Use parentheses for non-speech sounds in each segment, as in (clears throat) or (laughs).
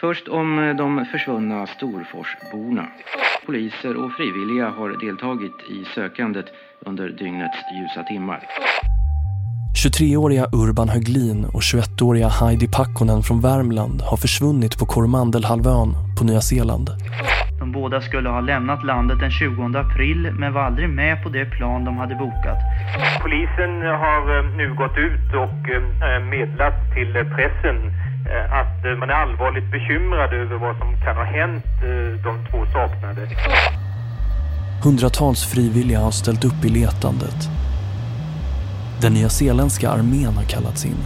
Först om de försvunna Storforsborna. Poliser och frivilliga har deltagit i sökandet under dygnets ljusa timmar. 23-åriga Urban Höglin och 21-åriga Heidi Pakkonen från Värmland har försvunnit på Coromandelhalvön på Nya Zeeland. De båda skulle ha lämnat landet den 20 april men var aldrig med på det plan de hade bokat. Polisen har eh, nu gått ut och eh, meddelat till pressen eh, Eh, att eh, man är allvarligt bekymrad över vad som kan ha hänt eh, de två saknade. Hundratals frivilliga har ställt upp i letandet. Den nya zeeländska armén har kallats in.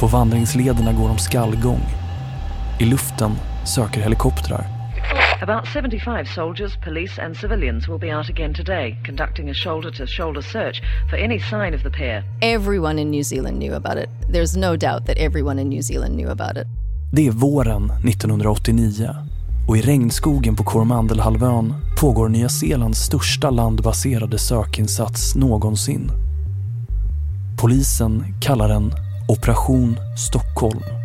På vandringslederna går de skallgång. I luften söker helikoptrar. About 75 soldiers, police and civilians will be out again today, conducting a shoulder-to-shoulder search for any sign of the pair. Everyone in New Zealand knew about it. There's no doubt that everyone in New Zealand knew about it. Det är våren 1989 och i regnskogen på Coromandelhalvön pågår Nya Zeelands största landbaserade sökinsats någonsin. Polisen kallar den Operation Stockholm.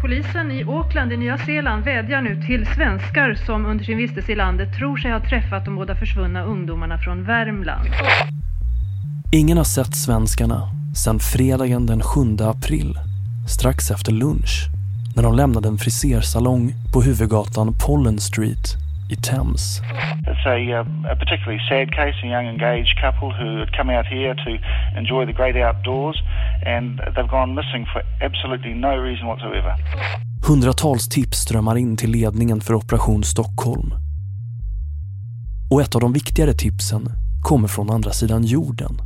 Polisen i Auckland i Nya Zeeland vädjar nu till svenskar som under sin vistelse i landet tror sig ha träffat de båda försvunna ungdomarna från Värmland. Ingen har sett svenskarna sedan fredagen den 7 april, strax efter lunch, när de lämnade en frisersalong på huvudgatan Pollen Street i Thames. It's a, uh, a particularly sad case, a young engaged couple who had come out here to enjoy the great outdoors and they've gone missing for absolutely no reason whatsoever. Hundratals tips strömmar in till ledningen för Operation Stockholm. Och ett av de viktigare tipsen kommer från andra sidan jorden.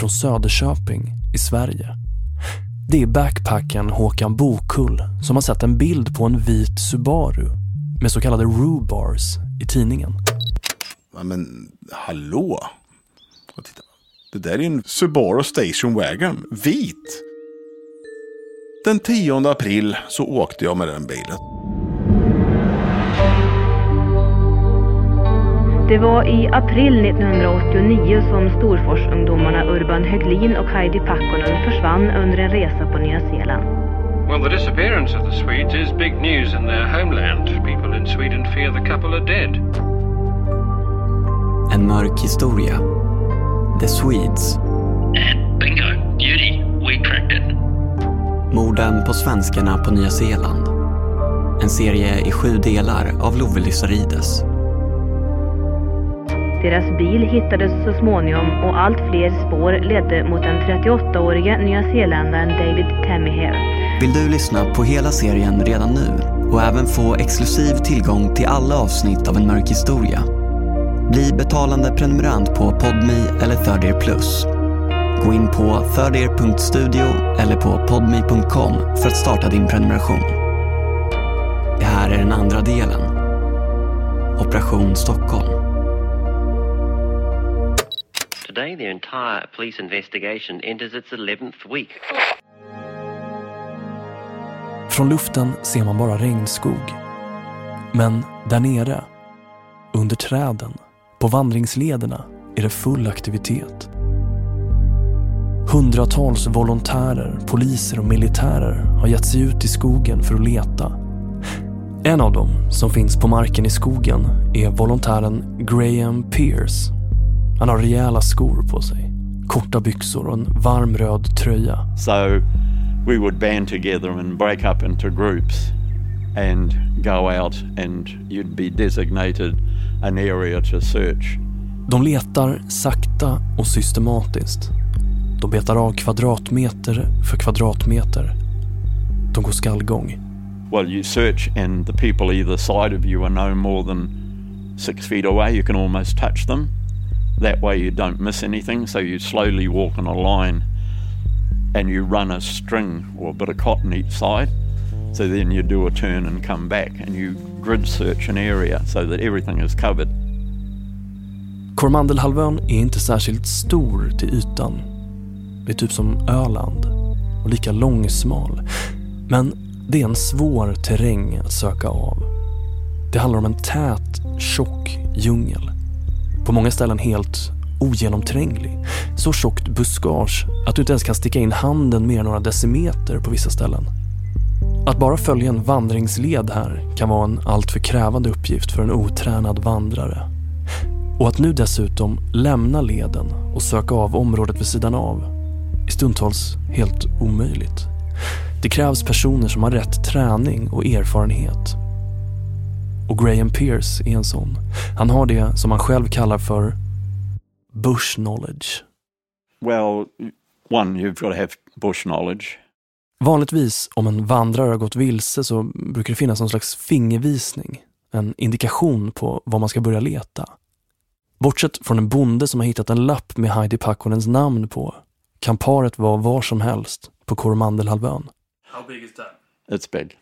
Från Söderköping i Sverige. Det är backpacken Håkan Bokull som har sett en bild på en vit Subaru med så kallade rubars i tidningen. Ja, men hallå? Titta. Det där är en Subaru Station Wagon, vit. Den 10 april så åkte jag med den bilen. Det var i april 1989 som Storforsungdomarna Urban Höglin och Heidi Pakkonen försvann under en resa på Nya Zeeland. Well, the disappearance of the Swedes is big news in their homeland. People in Sweden fear the couple are dead. En mörk historia. The Swedes. And bingo, beauty, we cracked it. Morden på svenskarna på Nya Zeeland. En serie i sju delar av Love Lysarides. Deras bil hittades så småningom och allt fler spår ledde mot den 38-årige nyzeeländaren David Tamihere. Vill du lyssna på hela serien redan nu och även få exklusiv tillgång till alla avsnitt av En mörk historia? Bli betalande prenumerant på Podmi eller Third Plus. Gå in på thirdear.studio eller på podmi.com för att starta din prenumeration. Det här är den andra delen. Operation Stockholm. Today, the entire police investigation enters its 11th week. Från luften ser man bara regnskog. Men där nere, under träden, på vandringslederna är det full aktivitet. Hundratals volontärer, poliser och militärer har gett sig ut i skogen för att leta. En av dem som finns på marken i skogen är volontären Graham Pierce. Han har rejäla skor på sig, korta byxor och en varm röd tröja. So we would band together and break up into groups and go out and you'd be designated an area to search. De letar sakta och systematiskt. De betar av kvadratmeter för kvadratmeter. De går skallgång. Well, you search and the people either side of you are no more than six feet away. You can almost touch them. That way you don't miss anything. So you slowly walk on a line and you run a string or a bit of cotton each side. So then you do a turn and come back and you grid search an area so that everything is covered. Kormandelhalvön är inte särskilt stor till ytan. Det är typ som Öland och lika långsmal. Men det är en svår terräng att söka av. Det handlar om en tät, tjock djungel. På många ställen helt ogenomtränglig. Så tjockt buskage att du inte ens kan sticka in handen mer än några decimeter på vissa ställen. Att bara följa en vandringsled här kan vara en alltför krävande uppgift för en otränad vandrare. Och att nu dessutom lämna leden och söka av området vid sidan av är stundtals helt omöjligt. Det krävs personer som har rätt träning och erfarenhet. Och Graham Pierce är en sån. Han har det som han själv kallar för bush knowledge. Well, one, you've got to have bush knowledge. Vanligtvis om en vandrare har gått vilse så brukar det finnas någon slags fingervisning. En indikation på var man ska börja leta. Bortsett från en bonde som har hittat en lapp med Heidi Pakkonens namn på kan paret vara var som helst på Coromandelhalvön. How big is that? It's big.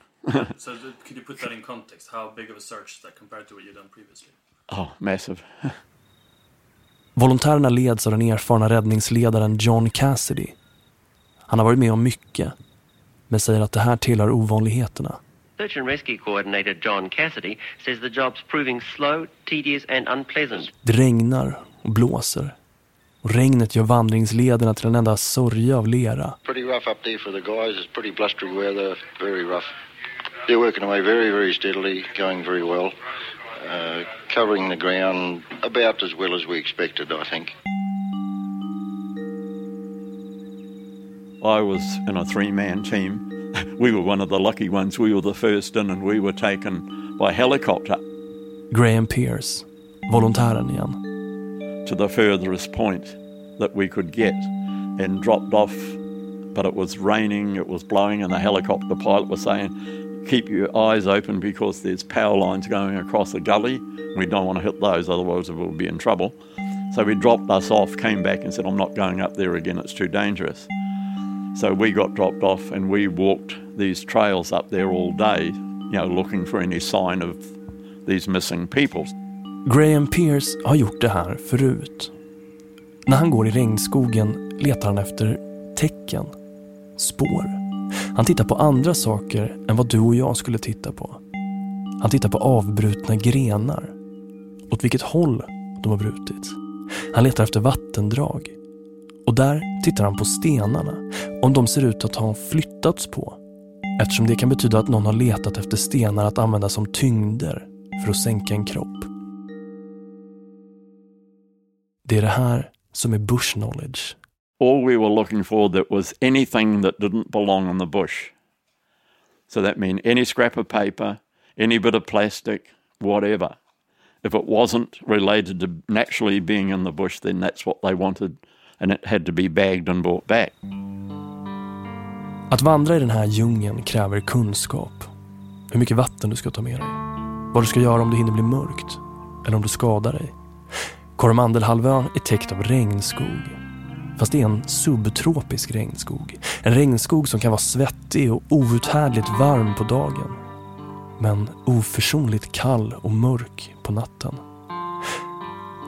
So could you put that in context? How big of a search is that compared to what you've done previously? Oh, massive. Volontärerna leds av den erfarna räddningsledaren John Cassidy. Han har varit med om mycket, men säger att det här tillhör ovanligheterna. Search and Rescue Coordinator John Cassidy says the job's proving slow, tedious and unpleasant. Det regnar och blåser. Och regnet gör vandringslederna till en enda sörja av lera. Pretty rough up there for the guys. It's pretty blustery weather, very rough. They're working away very, very steadily, going very well. Uh, covering the ground about as well as we expected, I think. I was in a three-man team. (laughs) We were one of the lucky ones. We were the first in and we were taken by helicopter. Graham Pierce, volontären igen. To the furthest point that we could get and dropped off. But it was raining, it was blowing and the helicopter pilot was saying, keep your eyes open because there's power lines going across the gully. We don't want to hit those, otherwise we'll be in trouble. So he dropped us off, came back and said, I'm not going up there again, it's too dangerous. So we got dropped off and we walked these trails up there all day, you know, looking for any sign of these missing people. Graham Pierce har gjort det här förut. När han går i regnskogen letar han efter tecken, spår. Han tittar på andra saker än vad du och jag skulle titta på. Han tittar på avbrutna grenar. Åt vilket håll de har brutits. Han letar efter vattendrag. Och där tittar han på stenarna. Om de ser ut att ha flyttats på. Eftersom det kan betyda att någon har letat efter stenar att använda som tyngder för att sänka en kropp. Det är det här som är bush knowledge. All we were looking for that was anything that didn't belong in the bush. So that meant any scrap of paper, any bit of plastic, whatever. If it wasn't related to naturally being in the bush, then that's what they wanted and it had to be bagged and brought back. Att vandra i den här djungeln kräver kunskap. Hur mycket vatten du ska ta med dig. Vad du ska göra om det hinner bli mörkt. Eller om du skadar dig. Coromandelhalvön är täckt av regnskog. Fast det är en subtropisk regnskog. En regnskog som kan vara svettig och outhärdligt varm på dagen. Men oförsonligt kall och mörk på natten.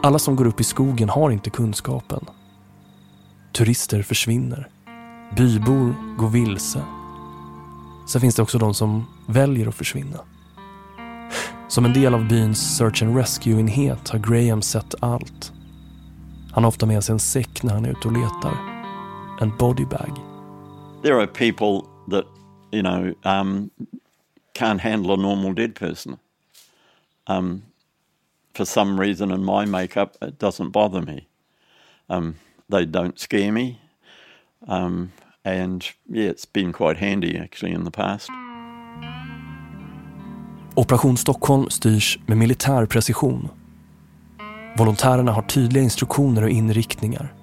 Alla som går upp i skogen har inte kunskapen. Turister försvinner. Bybor går vilse. Sen finns det också de som väljer att försvinna. Som en del av byns search and rescue-enhet har Graham sett allt. Han har ofta med sig en säck när han är ute och letar. En bodybag. There are people that, you know, um, can't handle a normal dead person. Um, for some reason in my makeup, it doesn't bother me. Um, they don't scare me. Um, and yeah, it's been quite handy actually in the past. Operation Stockholm styrs med militär precision. Volontärerna har tydliga instruktioner och inriktningar.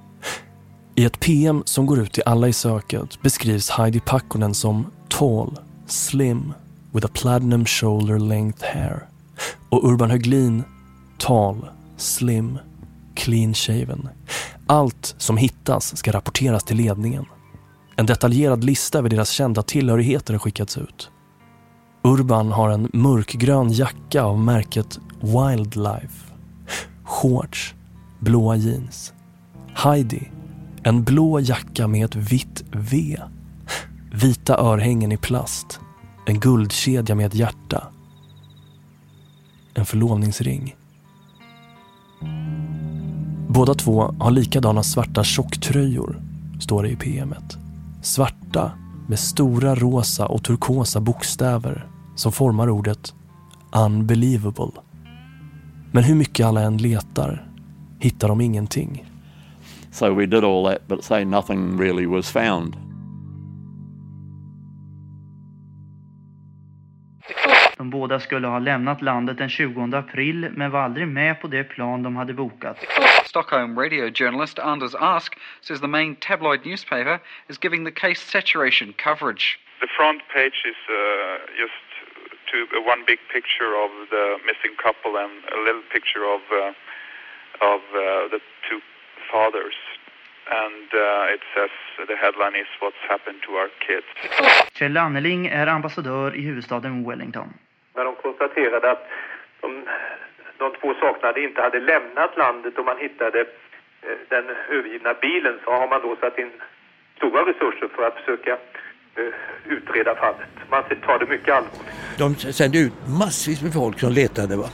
I ett PM som går ut till alla i söket beskrivs Heidi Pakkonen som tall, slim, with a platinum shoulder length hair. Och Urban Höglin, tall, slim, clean shaven. Allt som hittas ska rapporteras till ledningen. En detaljerad lista över deras kända tillhörigheter har skickats ut. Urban har en mörkgrön jacka av märket Wildlife. Shorts, blåa jeans. Heidi, en blå jacka med ett vitt V. Vita örhängen i plast. En guldkedja med ett hjärta. En förlovningsring. Båda två har likadana svarta tjocktröjor, står det i PMet. Svarta med stora rosa och turkosa bokstäver som formar ordet unbelievable. Men hur mycket alla än letar hittar de ingenting. So we did all that but say nothing really was found. De båda skulle ha lämnat landet den 20 april men var aldrig med på det plan de hade bokat. Stockholm radio journalist Anders Ask says the main tabloid newspaper is giving the case saturation coverage. The front page is uh, just two, one big picture of the missing couple and a little picture of uh, of uh, the two fathers. And uh, it says the headline is "What's happened to our kids." Kjell Anneling är ambassadör i huvudstaden Wellington. När de konstaterade att de, de två saknade inte hade lämnat landet och man hittade eh, den övergivna bilen så har man då satt in stora resurser för att försöka utreda fallet. Man tar det mycket allvarligt. De sände ut massvis med folk som letade. Va?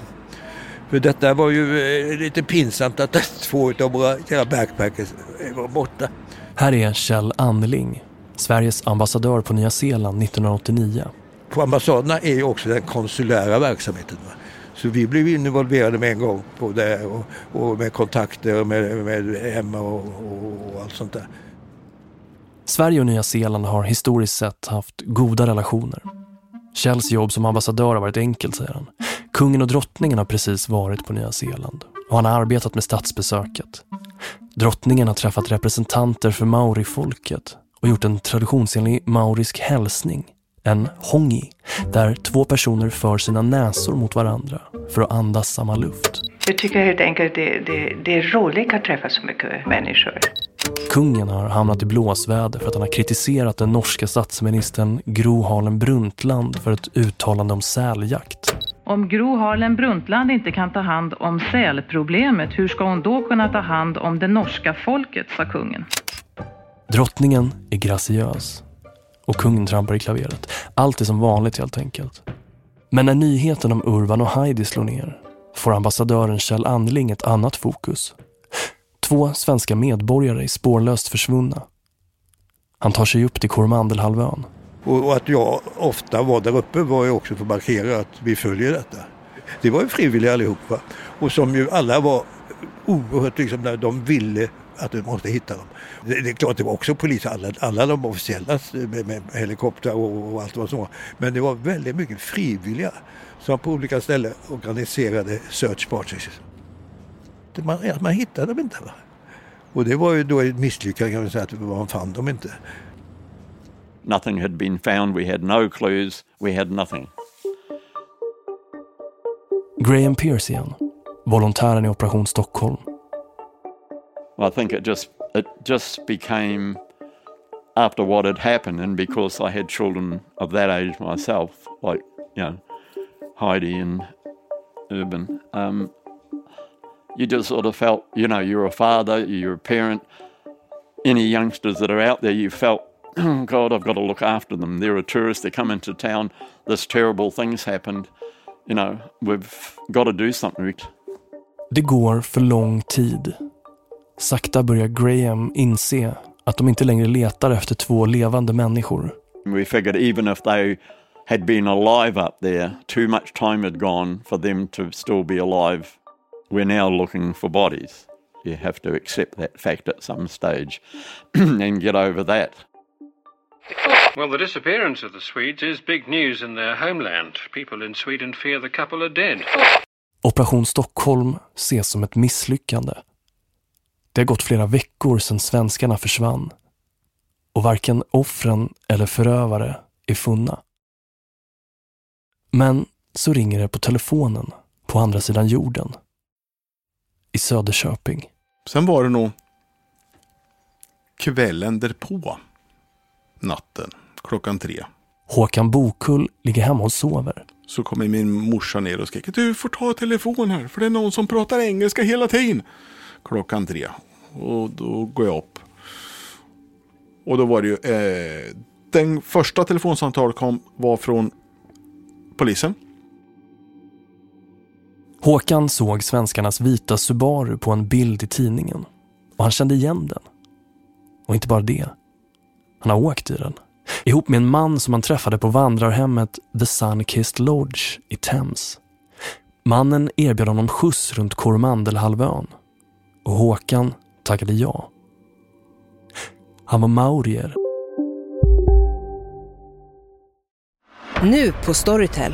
För detta var ju eh, lite pinsamt att (laughs) två av våra kära backpackers var borta. Här är Kjell Anneling, Sveriges ambassadör på Nya Zeeland 1989. På ambassaderna är ju också den konsulära verksamheten. Va? Så vi blev involverade med en gång på det och, och med kontakter med, med Emma och, och, och allt sånt där. Sverige och Nya Zeeland har historiskt sett haft goda relationer. Kjells jobb som ambassadör har varit enkelt, säger han. Kungen och drottningen har precis varit på Nya Zeeland och han har arbetat med statsbesöket. Drottningen har träffat representanter för maorifolket och gjort en traditionsenlig maorisk hälsning, en hongi, där två personer för sina näsor mot varandra för att andas samma luft. Jag tycker helt enkelt det, det, det är roligt att träffa så mycket människor. Kungen har hamnat i blåsväder för att han har kritiserat den norska statsministern Gro Harlem Brundtland för ett uttalande om säljakt. Om Gro Harlem Brundtland inte kan ta hand om sälproblemet, hur ska hon då kunna ta hand om det norska folket, sa kungen. Drottningen är graciös och kungen trampar i klaveret. Allt är som vanligt helt enkelt. Men när nyheten om Urban och Heidi slår ner får ambassadören Kjell Anneling ett annat fokus. Två svenska medborgare är spårlöst försvunna. Han tar sig upp till Kormandelhalvön. Och att jag ofta var där uppe var ju också för att markera att vi följer detta. Det var ju frivilliga allihopa. Och som ju alla var oerhört liksom när de ville att du måste hitta dem. Det, det är klart det var också polis, alla, alla de officiella eh, med, med helikopter och, och allt vad som var. Men det var väldigt mycket frivilliga som på olika ställen organiserade search parties. Man, man hittade dem inte. Va? Och det var ju då ett misslyckande kan man säga, att man fann dem inte. Nothing had been found, we had no clues, we had nothing. Graham Pierce igen, volontären i Operation Stockholm. I think it just it just became after what had happened, and because I had children of that age myself, like you know Heidi and Urban, um, you just sort of felt, you know, you're a father, you're a parent. Any youngsters that are out there, you felt, oh (clears throat) God, I've got to look after them. They're a tourist, they come into town, this terrible thing's happened. You know, we've got to do something. Det går för lång tid. Sakta börjar Graham inse att de inte längre letar efter två levande människor. We figured even if they had been alive up there, too much time had gone for them to still be alive. We're now looking for bodies. You have to accept that fact at some stage (clears throat) and get over that. Well, the disappearance of the Swedes is big news in their homeland. People in Sweden fear the couple are dead. Operation Stockholm ses som ett misslyckande. Det har gått flera veckor sedan svenskarna försvann. Och varken offren eller förövare är funna. Men så ringer det på telefonen på andra sidan jorden. I Söderköping. Sen var det nog kvällen därpå. Natten, klockan tre. Håkan Bokull ligger hemma och sover. Så kommer min morsa ner och skriker Du får ta telefon här för det är någon som pratar engelska hela tiden. Klockan tre. Och då går jag upp. Och då var det ju eh, den första telefonsamtalet kom var från polisen. Håkan såg svenskarnas vita Subaru på en bild i tidningen och han kände igen den. Och inte bara det. Han har åkt i den. ihop med en man som han träffade på vandrarhemmet The Sunkissed Lodge i Thames. Mannen erbjöd honom skjuts runt Coromandelhalvön och Håkan tackade ja. Han var maurier. Nu på Storytel.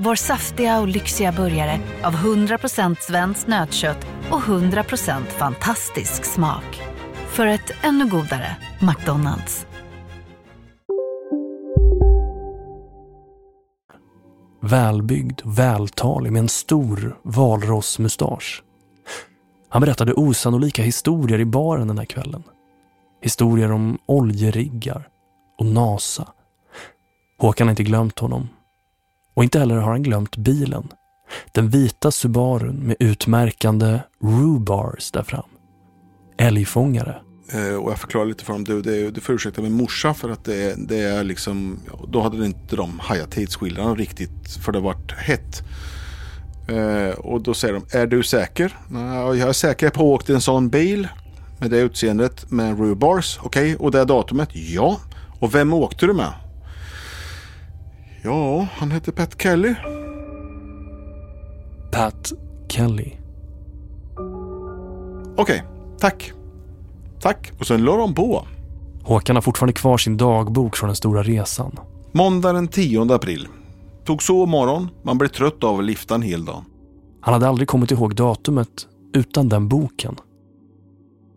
Vår saftiga och lyxiga burgare av 100% svenskt nötkött och 100% fantastisk smak. För ett ännu godare McDonalds. Välbyggd, vältalig med en stor valrossmustasch. Han berättade osannolika historier i baren den här kvällen. Historier om oljeriggar och NASA. Håkan har inte glömt honom. Och inte heller har han glömt bilen. Den vita Subarun med utmärkande Rubars där fram. Älgfångare. Eh, och jag förklarar lite för dem. Du, det, du får ursäkta min morsa för att det, det är liksom. Då hade inte de hajat tidsskillnaden riktigt. För det vart hett. Eh, och då säger de. Är du säker? jag är säker på att åkt i en sån bil. Med det utseendet med Rubars. Okej, okay. och det datumet? Ja. Och vem åkte du med? Ja, han hette Pat Kelly. Pat Kelly. Okej, tack. Tack. Och sen la de på. Håkan har fortfarande kvar sin dagbok från den stora resan. Måndag den 10 april. Tog så morgon. Man blev trött av att lifta en hel dag. Han hade aldrig kommit ihåg datumet utan den boken.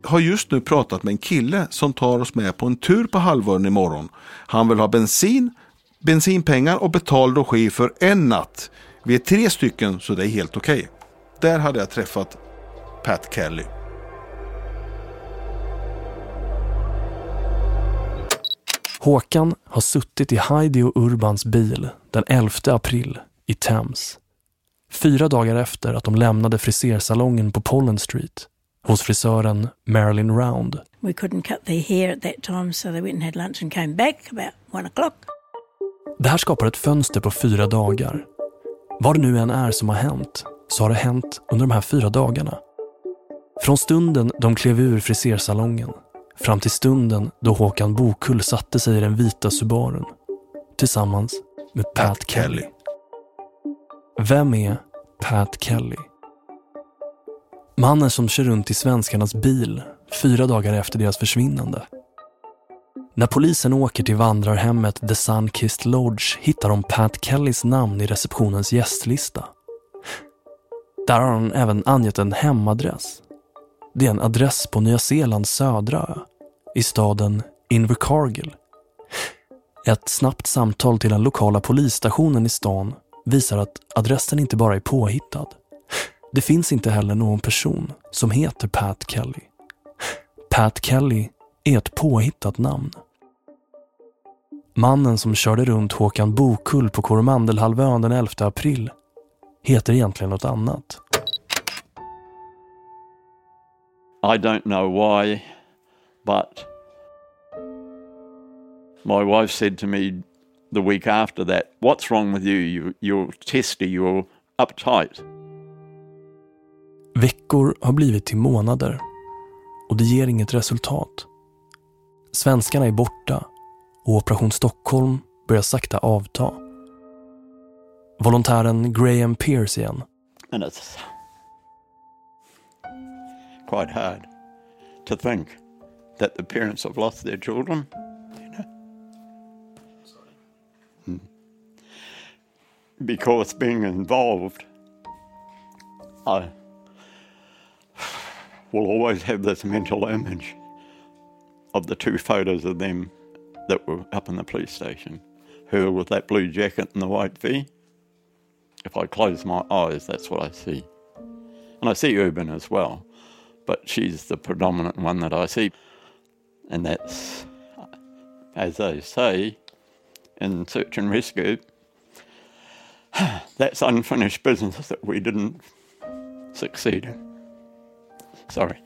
Har just nu pratat med en kille som tar oss med på en tur på halvörn imorgon. Han vill ha bensin, bensinpengar och betald logi för en natt. Vi är tre stycken så det är helt okej. Okay. Där hade jag träffat Pat Kelly. Håkan har suttit i Heidi och Urbans bil den 11 april i Thames. Fyra dagar efter att de lämnade frisersalongen på Pollen Street hos frisören Marilyn Round. We couldn't cut their hair at that time so they went and had lunch and came back about one o'clock. Det här skapar ett fönster på fyra dagar. Vad det nu än är som har hänt, så har det hänt under de här fyra dagarna. Från stunden de klev ur frisersalongen, fram till stunden då Håkan Bokull satte sig i den vita Subarun, tillsammans med Pat, Pat Kelly. Vem är Pat Kelly? Mannen som kör runt i svenskarnas bil fyra dagar efter deras försvinnande. När polisen åker till vandrarhemmet The Sunkissed Lodge hittar de Pat Kellys namn i receptionens gästlista. Där har han även angett en hemadress. Det är en adress på Nya Zeelands södra ö, i staden Invercargill. Ett snabbt samtal till den lokala polisstationen i stan visar att adressen inte bara är påhittad. Det finns inte heller någon person som heter Pat Kelly. Pat Kelly är ett påhittat namn. Mannen som körde runt Håkan Bokull på Coromandelhalvön den 11 april heter egentligen något annat. I don't know why, but my wife said to me the week after that, what's wrong with you? you you're testy, you're uptight. Veckor har blivit till månader och det ger inget resultat. Svenskarna är borta och Operation Stockholm börjar sakta avta. Volontären Graham Pierce igen. And it's alltså, quite hard to think that the parents have lost their children. You know? Hmm. Because being involved, I will always have this mental image of the two (laughs) photos of them that were up in the police station. Her with that blue jacket and the white V. If I close my eyes, that's what I see. And I see Urban as well, but she's the predominant one that I see. And that's, as they say in search and rescue, (sighs) that's unfinished business that we didn't succeed in. Sorry.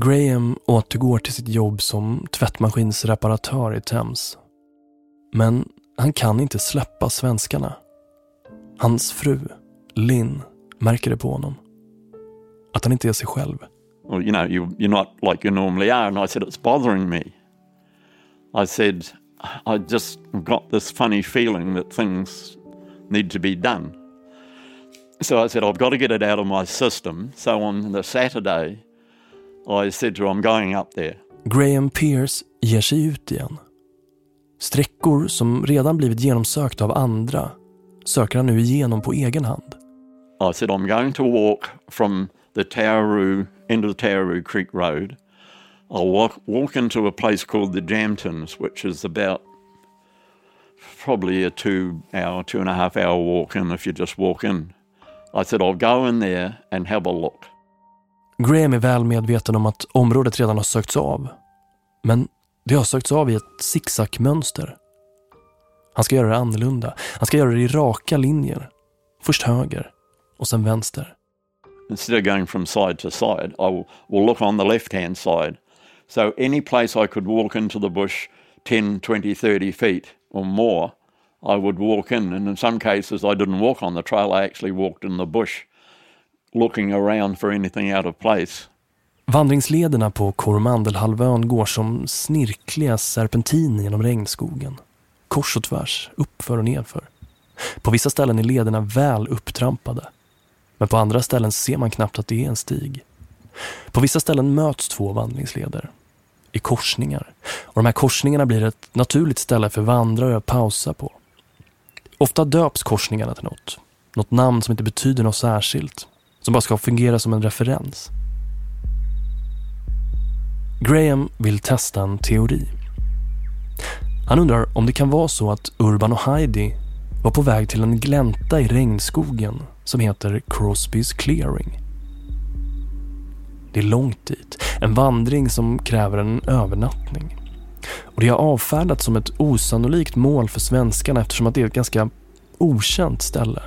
Graham återgår till sitt jobb som tvättmaskinsreparatör i Thames. Men han kan inte släppa svenskarna. Hans fru, Lynn, märker det på honom. Att han inte är sig själv. Well, you know, you, you're not like you normally are. And I said, it's bothering me. I said, I just got this funny feeling that things need to be done. So I said, I've got to get it out of my system. So on the Saturday, i said to her, I'm going up there. Graham Pierce ger sig ut igen. Sträckor som redan blivit genomsökta av andra söker han nu igenom på egen hand. I said, I'm going to walk from the Tauru, end of the Tauru Creek Road. I'll walk, walk into a place called the Jamtons, which is about probably a two hour, two and a half hour walk in if you just walk in. I said, I'll go in there and have a look. Graham är väl medveten om att området redan har sökts av. Men det har sökts av i ett zigzagmönster. Han ska göra det annorlunda. Han ska göra det i raka linjer. Först höger och sen vänster. Instead of going from side to side, I will, will look on the left hand side. So any place I could walk into the bush 10, 20, 30 feet or more, I would walk in. And in some cases, I didn't walk on the trail, I actually walked in the bush looking around for anything out of place. Vandringslederna på Coromandelhalvön går som snirkliga serpentiner genom regnskogen. Kors och tvärs, uppför och nedför. På vissa ställen är lederna väl upptrampade. Men på andra ställen ser man knappt att det är en stig. På vissa ställen möts två vandringsleder. I korsningar. Och de här korsningarna blir ett naturligt ställe för vandrare att pausa på. Ofta döps korsningarna till något. Något namn som inte betyder något särskilt. Som bara ska fungera som en referens. Graham vill testa en teori. Han undrar om det kan vara så att Urban och Heidi var på väg till en glänta i regnskogen som heter Crosbys Clearing. Det är långt dit, en vandring som kräver en övernattning. Och det har avfärdats som ett osannolikt mål för svenskarna eftersom att det är ett ganska okänt ställe.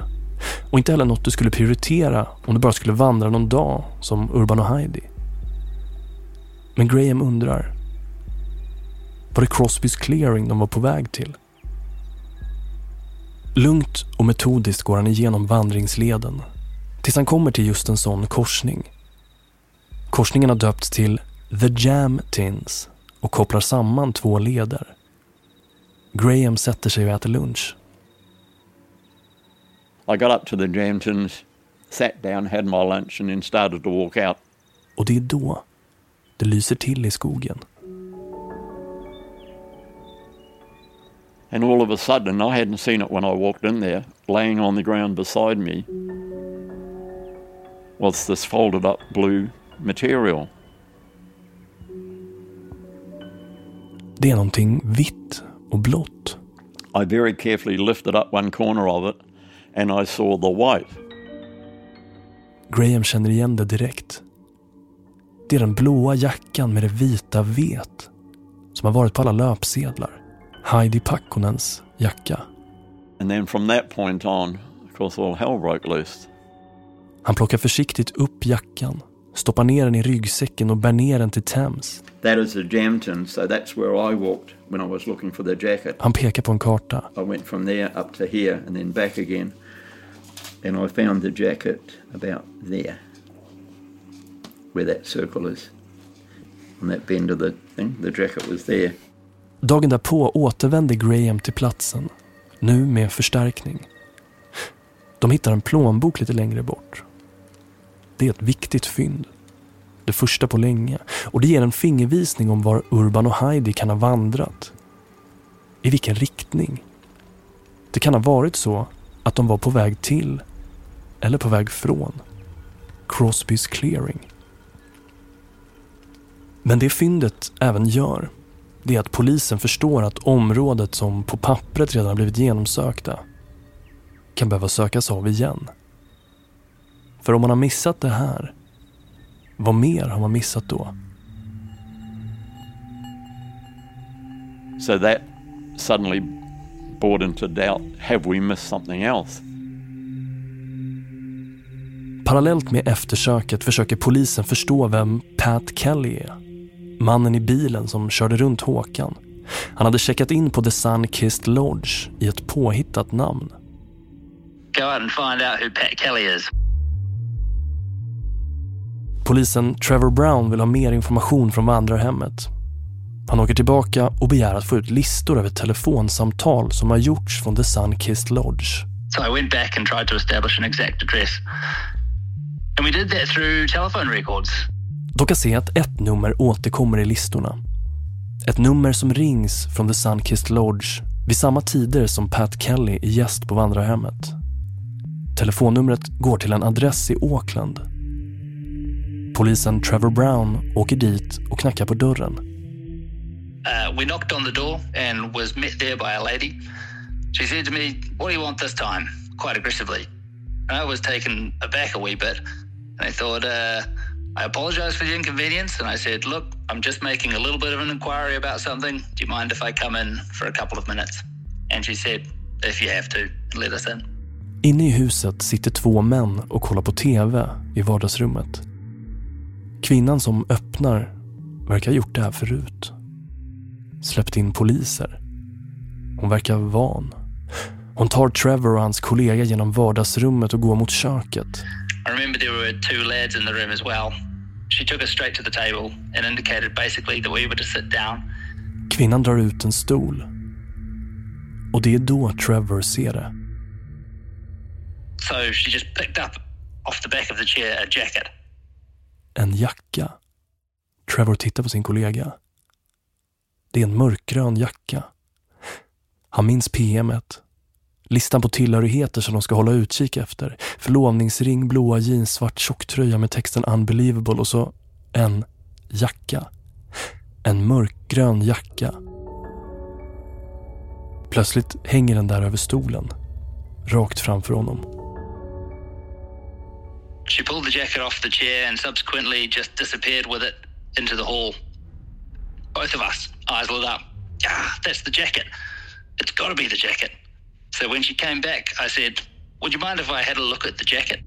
Och inte heller något du skulle prioritera om du bara skulle vandra någon dag som Urban och Heidi. Men Graham undrar. Var det Crosbys clearing de var på väg till? Lugnt och metodiskt går han igenom vandringsleden tills han kommer till just en sån korsning. Korsningen har döpts till The Jam Tins och kopplar samman två leder. Graham sätter sig och äter lunch. I got up to the Jamtons, sat down, had my lunch and then started to walk out. Och det är då det lyser till i skogen. And all of a sudden, I hadn't seen it when I walked in there, laying on the ground beside me was this folded up blue material. Det är någonting vitt och blått. I very carefully lifted up one corner of it and I saw the white. Graham känner igen det direkt. Det är den blåa jackan med det vita vet som har varit på alla löpsedlar. Heidi Pakkonens jacka. And then from that point on, of course, all hell broke loose. Han plockar försiktigt upp jackan, stoppar ner den i ryggsäcken och bär ner den till Thames. That is the Jamton, so that's where I walked when I was looking for the jacket. Han pekar på en karta. I went from there up to here and then back again. And I found the jacket about there, where that circle is. On that bend of the thing, the jacket was there. Dagen därpå återvänder Graham till platsen, nu med förstärkning. De hittar en plånbok lite längre bort. Det är ett viktigt fynd. Det första på länge. Och det ger en fingervisning om var Urban och Heidi kan ha vandrat. I vilken riktning. Det kan ha varit så att de var på väg till eller på väg från Crosbys Clearing. Men det fyndet även gör, det är att polisen förstår att området som på pappret redan blivit genomsökta kan behöva sökas av igen. För om man har missat det här, vad mer har man missat då? So that suddenly brought into doubt have we missed something else? Parallellt med eftersöket försöker polisen förstå vem Pat Kelly är. Mannen i bilen som körde runt Håkan. Han hade checkat in på The Sun Kissed Lodge i ett påhittat namn. Go out and find out who Pat Kelly is. Polisen Trevor Brown vill ha mer information från vandrarhemmet. Han åker tillbaka och begär att få ut listor över telefonsamtal som har gjorts från The Sun Kissed Lodge. So I went back and tried to establish an exact address. And we did that through telephone records. De kan se att ett nummer återkommer i listorna. Ett nummer som rings från The Sunkissed Lodge vid samma tider som Pat Kelly är gäst på vandrarhemmet. Telefonnumret går till en adress i Auckland. Polisen Trevor Brown åker dit och knackar på dörren. Uh, we knocked on the door and was met there by a lady. She said to me, What do you want this time? quite aggressively. And I was taken aback a wee bit. And I thought, uh, I apologize for the inconvenience. And I said, Look, I'm just making a little bit of an inquiry about something. Do you mind if I come in for a couple of minutes? And she said, If you have to, let us in. Inne i huset sitter två män och kollar på TV i vardagsrummet. Kvinnan som öppnar verkar ha gjort det här förut. Släppt in poliser. Hon verkar van. Hon tar Trevor och hans kollega genom vardagsrummet och går mot köket. I remember there were two lads in the room as well. She took us straight to the table and indicated basically that we were to sit down. Kvinnan drar ut en stol. Och det är då Trevor ser det. So she just picked up off the back of the chair a jacket. En jacka. Trevor tittar på sin kollega. Det är en mörkgrön jacka. Han minns PMet. Listan på tillhörigheter som de ska hålla utkik efter. Förlovningsring, blåa jeans, svart tjocktröja med texten unbelievable och så en jacka. En mörkgrön jacka. Plötsligt hänger den där över stolen. Rakt framför honom. The jacket off the chair and subsequently just disappeared with it into the hall. Both of us, eyes lit up. Ah, that's the jacket. It's got to be the jacket. So when she came back, I said, Would you mind if I had a look at the jacket?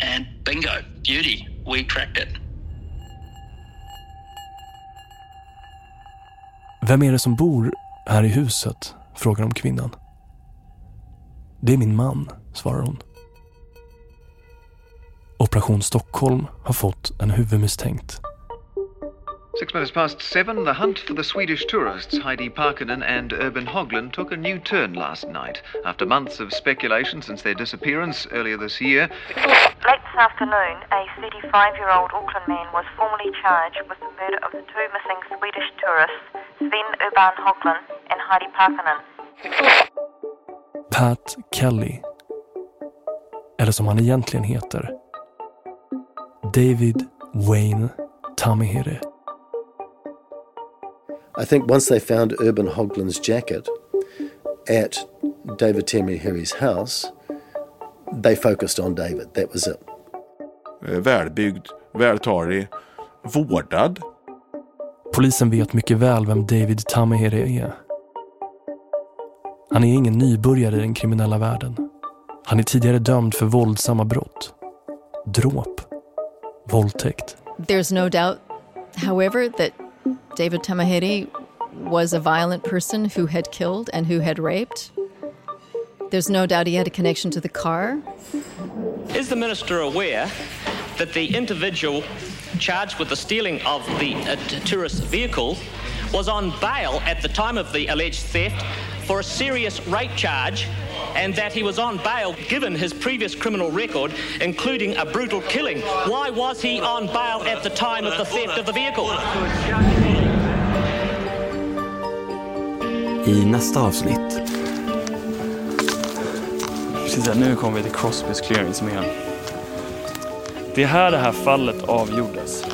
And bingo, beauty, we tracked it. Vem är det som bor här i huset? frågar de kvinnan. Det är min man, svarar hon. Operation Stockholm har fått en huvudmisstänkt. Six minutes past seven, the hunt for the Swedish tourists Heidi Parkinen and Urban Hoglund took a new turn last night. After months of speculation since their disappearance earlier this year, Late this afternoon, a 35-year-old Auckland man was formally charged with the murder of the two missing Swedish tourists, Sven Urban Hoglund and Heidi Parkinen. Pat Kelly. Eller som han egentligen heter. David Wayne Tamihire. I think once they found Urban Hoglund's jacket at David Temihiri's house, they focused on David. That was it. Eh, Välbyggd, vältalig, vårdad. Polisen vet mycket väl vem David Tamihire är. Han är ingen nybörjare i den kriminella världen. Han är tidigare dömd för våldsamma brott. Dråp. Våldtäkt. There's no doubt, however, that David Tamahiri was a violent person who had killed and who had raped. There's no doubt he had a connection to the car. Is the Minister aware that the individual charged with the stealing of the uh, tourist vehicle was on bail at the time of the alleged theft for a serious rape charge and that he was on bail given his previous criminal record, including a brutal killing? Why was he on bail at the time of the theft of the vehicle? I nästa avsnitt. Precis, här, nu kommer vi till Crosbys clearing som är Det är här det här fallet avgjordes.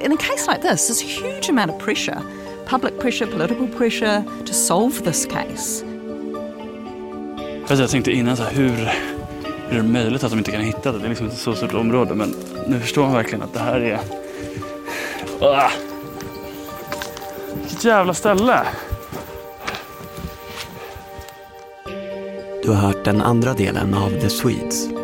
In a case like this, there's a huge amount of pressure public pressure, political pressure to solve this case. Fast jag tänkte innan så här, hur, hur är det möjligt att de inte kan hitta det? Det är liksom inte så stort område men nu förstår man verkligen att det här är... Ah! Vilket jävla ställe! Du har hört den andra delen av The Swedes.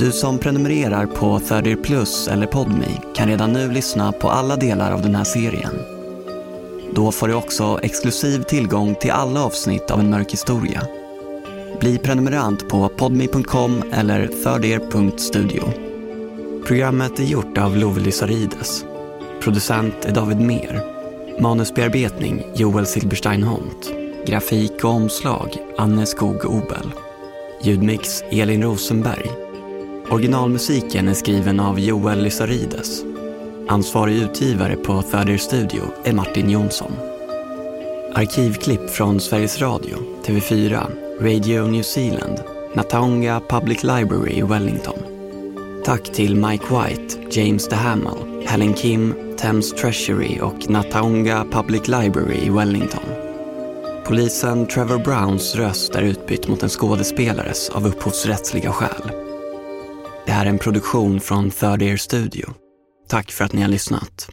Du som prenumererar på 30 Plus eller Podme kan redan nu lyssna på alla delar av den här serien. Då får du också exklusiv tillgång till alla avsnitt av En mörk historia. Bli prenumerant på podme.com eller thirdear.studio. Programmet är gjort av Love Lysarides. Producent är David Mer. Manusbearbetning Joel Silberstein Hont. Grafik och omslag Anne Skog Obel. Ljudmix Elin Rosenberg. Originalmusiken är skriven av Joel Lysarides. Ansvarig utgivare på Third Ear Studio är Martin Jonsson. Arkivklipp från Sveriges Radio, TV4, Radio New Zealand, Natonga Public Library i Wellington. Tack till Mike White, James DeHamel, Helen Kim, Thames Treasury och Natonga Public Library i Wellington. Polisen Trevor Browns röst är utbytt mot en skådespelares av upphovsrättsliga skäl. Det här är en produktion från Third Ear Studio. Tack för att ni har lyssnat.